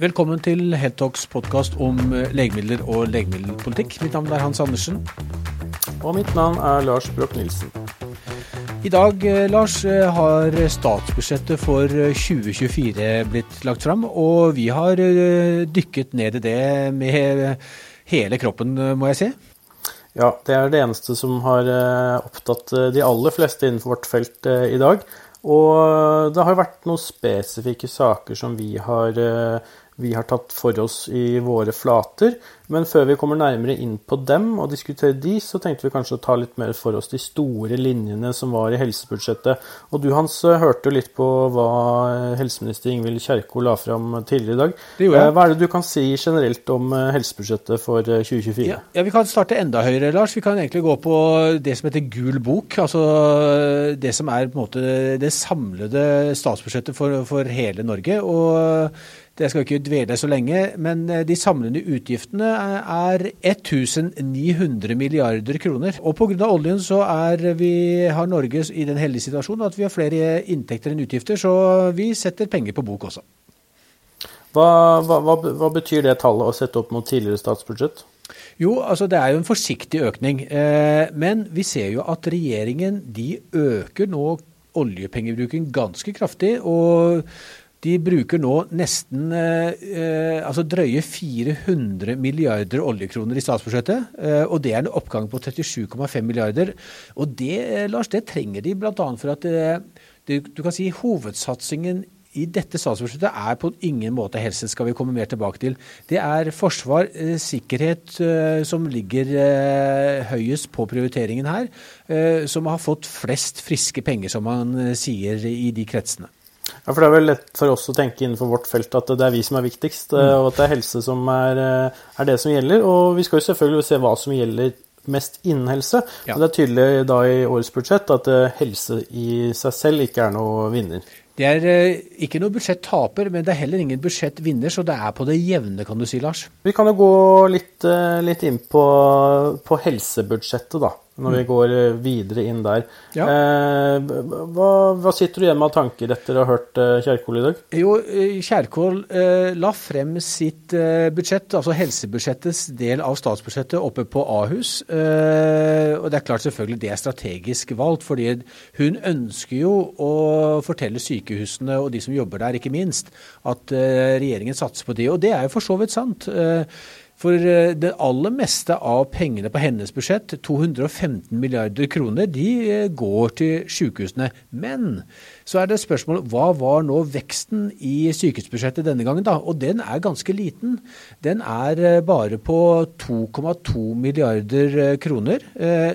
Velkommen til Heltalks podkast om eh, legemidler og legemiddelpolitikk. Mitt navn er Hans Andersen. Og mitt navn er Lars Broch Nilsen. I dag eh, Lars, eh, har statsbudsjettet for 2024 blitt lagt fram, og vi har dykket ned i det med hele kroppen, må jeg si. Ja, det er det eneste som har opptatt de aller fleste innenfor vårt felt i dag. Og det har vært noen spesifikke saker som vi har vi har tatt for oss i våre flater. Men før vi kommer nærmere inn på dem og diskuterer de, så tenkte vi kanskje å ta litt mer for oss de store linjene som var i helsebudsjettet. Og du Hans hørte jo litt på hva helseminister Ingvild Kjerkol la fram tidligere i dag. Eh, hva er det du kan si generelt om eh, helsebudsjettet for 2024? Eh, ja, ja, Vi kan starte enda høyere, Lars. Vi kan egentlig gå på det som heter gul bok. Altså det som er på en måte det samlede statsbudsjettet for, for hele Norge. og det skal ikke dvele så lenge, men eh, de samlede utgiftene er 1900 milliarder kroner. Og pga. oljen så er vi, har Norge i den heldige situasjonen at vi har flere inntekter enn utgifter, så vi setter penger på bok også. Hva, hva, hva betyr det tallet å sette opp mot tidligere statsbudsjett? Jo, altså det er jo en forsiktig økning. Eh, men vi ser jo at regjeringen de øker nå oljepengebruken ganske kraftig. og de bruker nå nesten eh, altså drøye 400 milliarder oljekroner i statsbudsjettet. Eh, og det er en oppgang på 37,5 milliarder. Og det, eh, Lars, det trenger de bl.a. for at eh, det, du kan si hovedsatsingen i dette statsbudsjettet er på ingen måte helse, skal vi komme mer tilbake til. Det er forsvar, eh, sikkerhet eh, som ligger høyest på prioriteringen her. Som har fått flest friske penger, som man sier i de kretsene. Ja, for Det er vel lett for oss å tenke innenfor vårt felt at det er vi som er viktigst, mm. og at det er helse som er, eh, er, det som gjelder. Og vi skal jo selvfølgelig se hva som gjelder mest innen helse. Ja. Og det er tydelig da i årets budsjett at eh, helse i seg selv ikke er noe vinner. Det er ikke noe budsjett-taper, men det er heller ingen budsjett-vinner, så det er på det jevne, kan du si, Lars. Vi kan jo gå litt, litt inn på, på helsebudsjettet, da når vi mm. går eh, videre inn der. Ja. Eh, hva, hva, sitter du igjen med av tanker etter å ha hørt eh, Kjerkol i dag? Jo, eh, Kjerkol eh, la frem sitt eh, budsjett, altså helsebudsjettets del av statsbudsjettet, oppe på Ahus. og det er klart selvfølgelig det er strategisk valgt, fordi hun ønsker jo å fortelle sykehusene og de som jobber der, ikke minst, at regjeringen satser på det. Og det er jo for så vidt sant. For eh, det aller meste av pengene på hennes budsjett, 215 milliarder kroner, de eh, går til sykehusene. Men så er det spørsmål hva var nå veksten i sykehusbudsjettet denne gangen, da? Og den er ganske liten. Den er eh, bare på 2,2 milliarder kroner.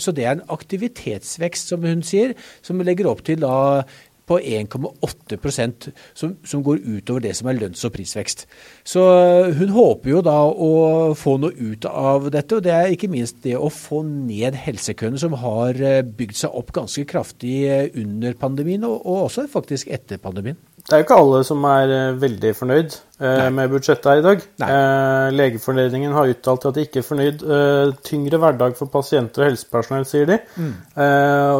Så det er en aktivitetsvekst, som hun sier, som legger opp til da på 1,8% som, som går utover det som er lønns- og prisvekst. Så eh, hun håper jo da å få noe ut av dette, og det er ikke minst det å få ned helsekøene, som har eh, bygd seg opp ganske kraftig eh, under pandemien, og, og også faktisk etter pandemien. Det er jo ikke alle som er veldig fornøyd Nei. med budsjettet her i dag. Eh, Legeforeningen har uttalt at de ikke er fornøyd. Tyngre hverdag for pasienter og helsepersonell, sier de. Mm.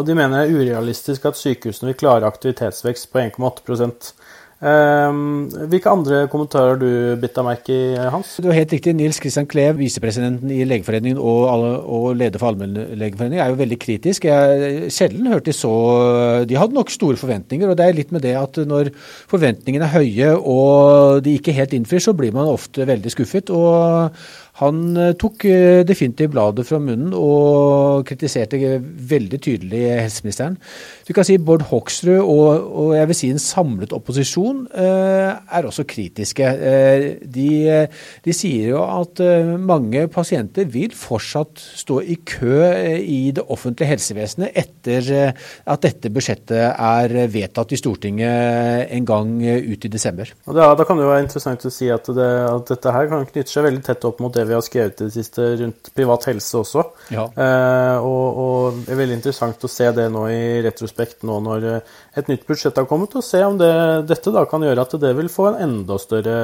Og de mener det er urealistisk at sykehusene vil klare aktivitetsvekst på 1,8 Ehm, hvilke andre kommentarer du bitt deg merke i, Hans? Det var helt riktig. Nils Kristian Klev, visepresidenten i Legeforeningen og, og leder for Allmennlegeforeningen, er jo veldig kritisk. Jeg sjelden hørt de så De hadde nok store forventninger, og det er litt med det at når forventningene er høye og de ikke helt innfrir, så blir man ofte veldig skuffet. og han eh, tok eh, definitivt bladet fra munnen og kritiserte veldig tydelig helseministeren. Du kan si Bård Hoksrud og, og jeg vil si en samlet opposisjon eh, er også kritiske. De, de, sier jo at mange pasienter vil fortsatt stå i kø i det offentlige helsevesenet etter at dette budsjettet er vedtatt i Stortinget en gang ut i desember. Da, da kan det jo være interessant å si at, det, at dette her kan knytte seg veldig tett opp mot det vi har skrevet i det siste rundt privat helse også. Ja. Eh, og, og, det er veldig interessant å se det nå i retrospekt, nå når eh, et nytt budsjett har kommet, og se om det, dette da kan gjøre at det vil få en enda større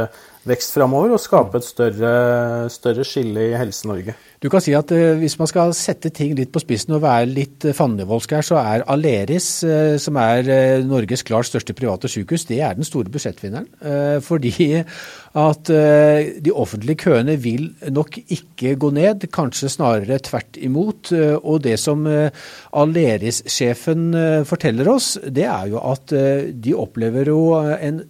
vekst framover og skape et større, større skille i Helse-Norge. Du kan si at uh, Hvis man skal sette ting litt på spissen og være litt uh, fandenivoldsk her, så er Aleris, uh, som er Norges klart største private sykehus, det er den store budsjettvinneren. fordi at de offentlige køene vil nok ikke gå ned, kanskje snarere tvert imot. og det som Aleris-sjefen forteller oss, det er jo at de opplever jo en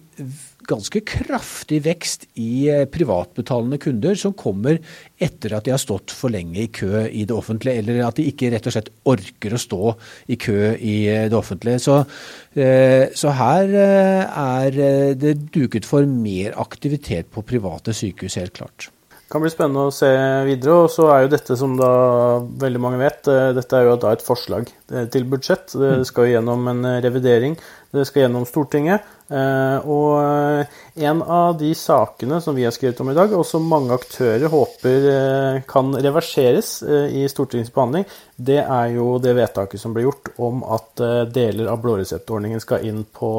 ganske kraftig vekst i eh, privatbetalende kunder som kommer etter at de har stått for lenge i kø i det offentlige, eller at de ikke rett og slett orker å stå i kø i eh, det offentlige. Så, eh, så her er det duket for mer aktivitet på private sykehus, helt klart. Det kan bli spennende å se videre. Og så er jo dette, som da veldig mange vet, dette er jo da et forslag til budsjett. Det mm. skal jo gjennom en revidering. Det skal gjennom Stortinget. Eh, og eh, en av de sakene som vi har skrevet om i dag, og som mange aktører håper eh, kan reverseres i Stortingets behandling, det er jo det vedtaket som ble gjort om at deler av blåreseptordningen skal inn på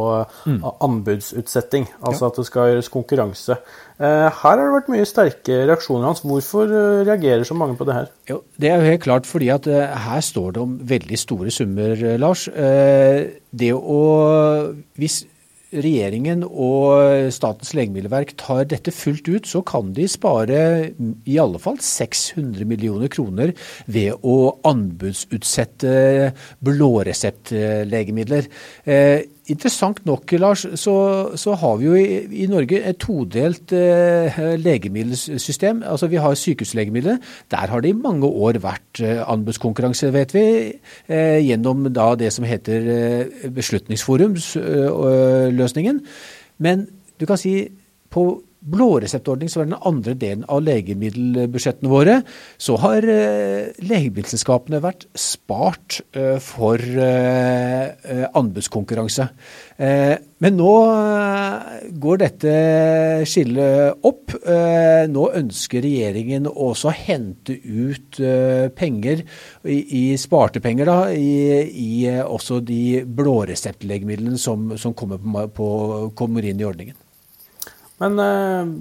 mm. anbudsutsetting. Altså at det skal gjøres konkurranse. Her har det vært mye sterke reaksjoner hans. Hvorfor reagerer så mange på det her? Jo, det er jo helt klart fordi at her står det om veldig store summer, Lars. Det å Hvis regjeringen og Statens legemiddelverk tar dette fullt ut, så kan de spare i alle fall 600 millioner kroner ved å anbudsutsette blåreseptlegemidler. Eh, Interessant nok, Lars, så, så, har vi jo i, i Norge et todelt eh, legemiddelsystem. Altså Vi har sykehuslegemidler. Der har det i mange år vært eh, anbudskonkurranse, vet vi, eh, gjennom da det som heter eh, Beslutningsforumsløsningen. Men du kan si på blåreseptordning, som er den andre delen av legemiddelbudsjettene våre, så har eh, legemiddelselskapene vært spart eh, for eh, anbudskonkurranse. Men nå går dette skillet opp. Nå ønsker regjeringen også å hente ut penger, i, sparte penger, da, i, i også de blåreseptlegemidlene som, som kommer, på, kommer inn i ordningen. Men eh,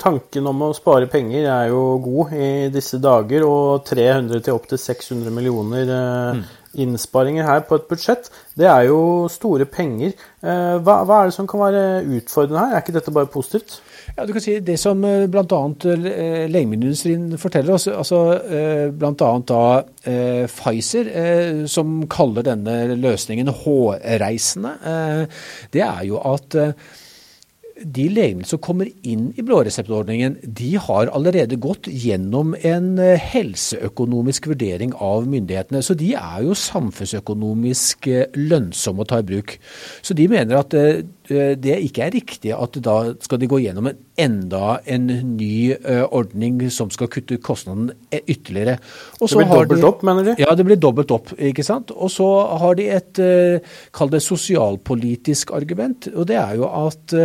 tanken om å spare penger er jo god i disse dager. Og 300 til opptil 600 millioner eh, mm. innsparinger her på et budsjett, det er jo store penger. Eh, hva, hva, er det som kan være utfordrende her? Er ikke dette bare positivt? Ja, du kan si Det som eh, bl.a. Eh, legemiddelindustrien forteller oss, altså eh, bl.a. da Pfizer, som kaller denne løsningen hårreisende, det er jo at de legemidlene som kommer inn i blåreseptordningen, de har allerede gått gjennom en eh, helseøkonomisk vurdering av myndighetene. Så de er jo samfunnsøkonomisk eh, lønnsomme å ta i bruk. Så de mener at eh, det ikke er riktig at da skal de gå gjennom en enda en ny ordning som skal kutte kostnaden ytterligere. det blir dobbelt de, opp, mener de? Ja, det blir dobbelt opp. ikke sant? Og så har de et, kall det sosialpolitisk argument, og det er jo at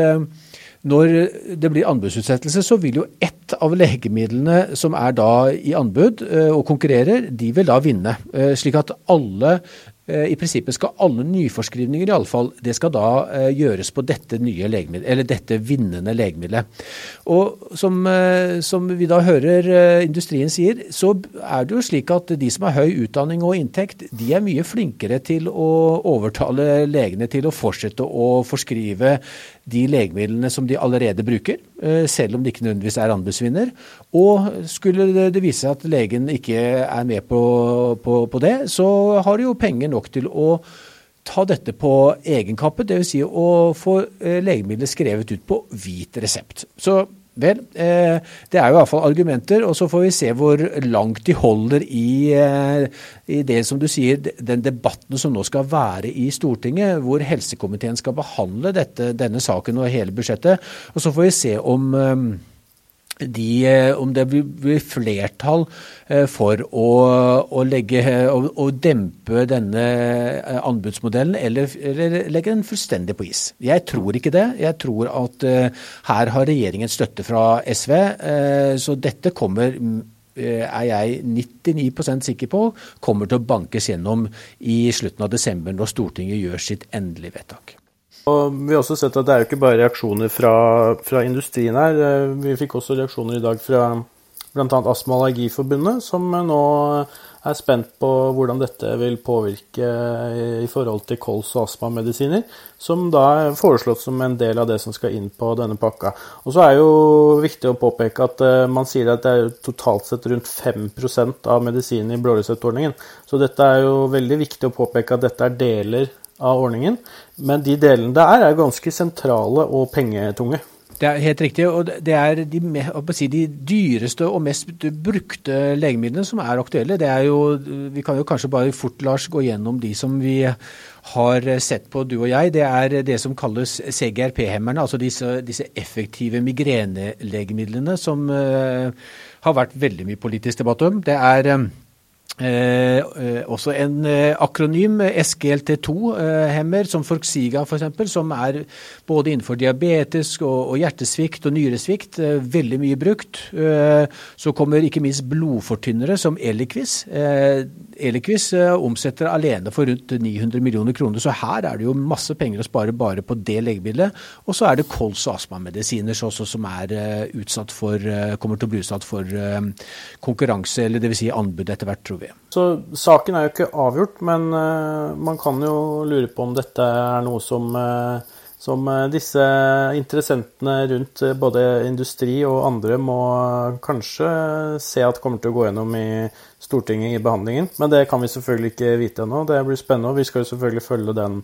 når det blir anbudsutsettelse, så vil jo ett av legemidlene som er da i anbud eh, og konkurrerer, de vil da vinne. Eh, slik at alle Eh, I prinsippet skal alle nyforskrivninger i alle fall, det skal da eh, gjøres på dette dette vinnende legemiddelet. Og som, eh, som, vi da hører industrien sier, så er det jo slik at de som har høy utdanning og inntekt, de er mye flinkere til å overtale legene til å fortsette å forskrive de legemidlene som de allerede bruker, selv om de ikke nødvendigvis er anbudsvinner. Og skulle det vise seg at legen ikke er med på, på, på det, så har de jo penger nok til å ta dette på egen kappe, dvs. Si å få legemidlet legemiddelet skrevet ut på hvit resept. Så vel, eh, det er jo iallfall argumenter, og så får vi se hvor langt de holder i, eh, i, det som du sier, den debatten som nå skal være i Stortinget, hvor helsekomiteen skal behandle dette, denne saken og hele budsjettet. Og så får vi se om de, eh, om det blir flertall eh, for å, å, legge, å, å, dempe denne eh, anbudsmodellen, eller, eller, legge den fullstendig på is. Jeg tror ikke det. Jeg tror at her har regjeringen støtte fra SV. så dette kommer er jeg 99% sikker på kommer til å bankes gjennom i slutten av desember, når Stortinget gjør sitt endelige vedtak. Og vi har også sett at det er jo ikke bare reaksjoner fra, fra industrien her. Vi fikk også reaksjoner i dag fra bl.a. Astma- og Allergiforbundet, som nå er spent på hvordan dette vil påvirke i forhold til kols- og astmamedisiner, som da er foreslått som en del av det som skal inn på denne pakka. Og så er jo viktig å påpeke at eh, man sier at det er totalt sett rundt 5% av medisinene i blåreseptordningen. Så dette er jo veldig viktig å påpeke at dette er deler av ordningen. Men de delene det er, er ganske sentrale og pengetunge. Det er helt riktig. og Det er de, si, de, dyreste og mest brukte legemidlene som er aktuelle. Er jo, Vi kan jo kanskje bare fort Lars, gå gjennom de som vi har sett på, du og jeg. Det er det som kalles CGRP-hemmerne, altså disse, disse effektive migrenelegemidlene som uh, har vært veldig mye politisk debatt om. Det er um, Eh, eh, også en eh, akronym, SGLT2-hemmer, eh, som Forxiga f.eks., som er både innenfor diabetes og, og hjertesvikt og nyresvikt eh, veldig mye brukt. Så kommer ikke minst blodfortynnere som Eliquis. Eliquis omsetter alene for rundt 900 millioner kroner, så her er det jo masse penger å spare bare på det legemiddelet. Og så er det kols- og astmamedisiner også som er utsatt for, kommer til å bli utsatt for konkurranse, eller dvs. Si anbud etter hvert, tror vi. Så saken er jo ikke avgjort, men uh, man kan jo lure på om dette er noe som, uh, som uh, disse interessentene rundt både industri og andre må kanskje se at kommer til å gå gjennom i Stortinget i behandlingen. Men det kan vi selvfølgelig ikke vite ennå. Det blir spennende, og vi skal jo selvfølgelig følge den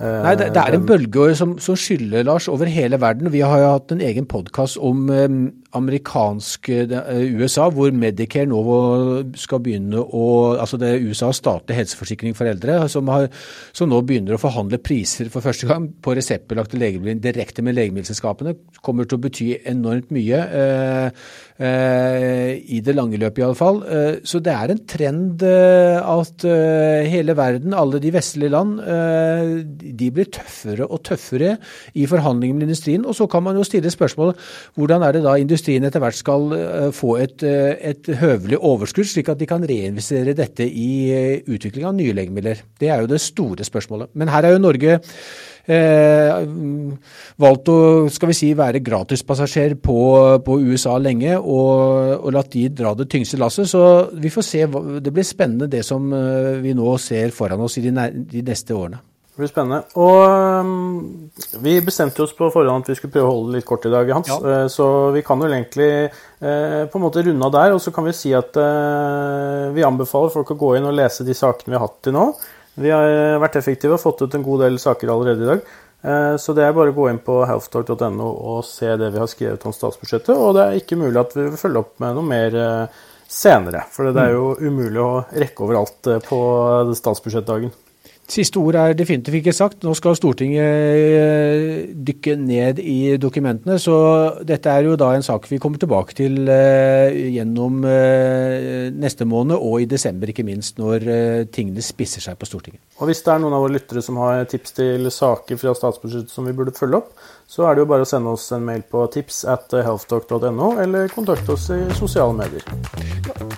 Nei, det, det, er en bølge som, som skyller, Lars, over hele verden. Vi har jo hatt en egen podkast om eh, amerikansk USA, hvor Medicare nå skal begynne å Altså det er USAs statlige helseforsikring for eldre, som, har, som, nå begynner å forhandle priser for første gang på reseptbelagte legemidler direkte med legemiddelselskapene. Kommer til å bety enormt mye. Eh, eh, I det lange løpet, iallfall. Eh, så det er en trend eh, at hele verden, alle de vestlige land, de blir tøffere og tøffere i forhandlinger med industrien. Og så kan man jo stille spørsmålet hvordan er det da industrien etter hvert skal eh, få et, eh, et høvelig overskudd, slik at de kan reinvestere dette i eh, utvikling av nye legemidler. Det er jo det store spørsmålet. Men her er jo Norge eh, valgt å skal vi si, være gratispassasjer på, på USA lenge og, og latt de dra det tyngste lasset. Så vi får se. Det blir spennende det som vi nå ser foran oss i de, de neste årene. Det blir spennende. Og um, vi bestemte oss på forhånd at vi skulle prøve å holde det litt kort i dag, Hans. Ja. Uh, så vi kan jo egentlig uh, på en måte runde av der. Og så kan vi si at uh, vi anbefaler folk å gå inn og lese de sakene vi har hatt til nå. Vi har vært effektive og fått ut en god del saker allerede i dag. Så det er bare å gå inn på healthtalk.no og se det vi har skrevet om statsbudsjettet. Og det er ikke mulig at vi vil følge opp med noe mer senere. For det er jo umulig å rekke over alt på statsbudsjettdagen. Siste ord er definitivt ikke sagt. Nå skal Stortinget eh, dykke ned i dokumentene. Så dette er jo da en sak vi kommer tilbake til eh, gjennom eh, neste måned, og i desember ikke minst, når tingene spisser seg på Stortinget. Og Hvis det er noen av våre lyttere som har tips til saker fra statsbudsjettet som vi burde følge opp, så er det jo bare å sende oss en mail på tips at healthtalk.no, eller kontakte oss i sosiale medier.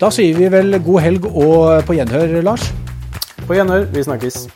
Da sier vi vel god helg og på gjenhør, Lars. På gjenhør. Vi snakkes.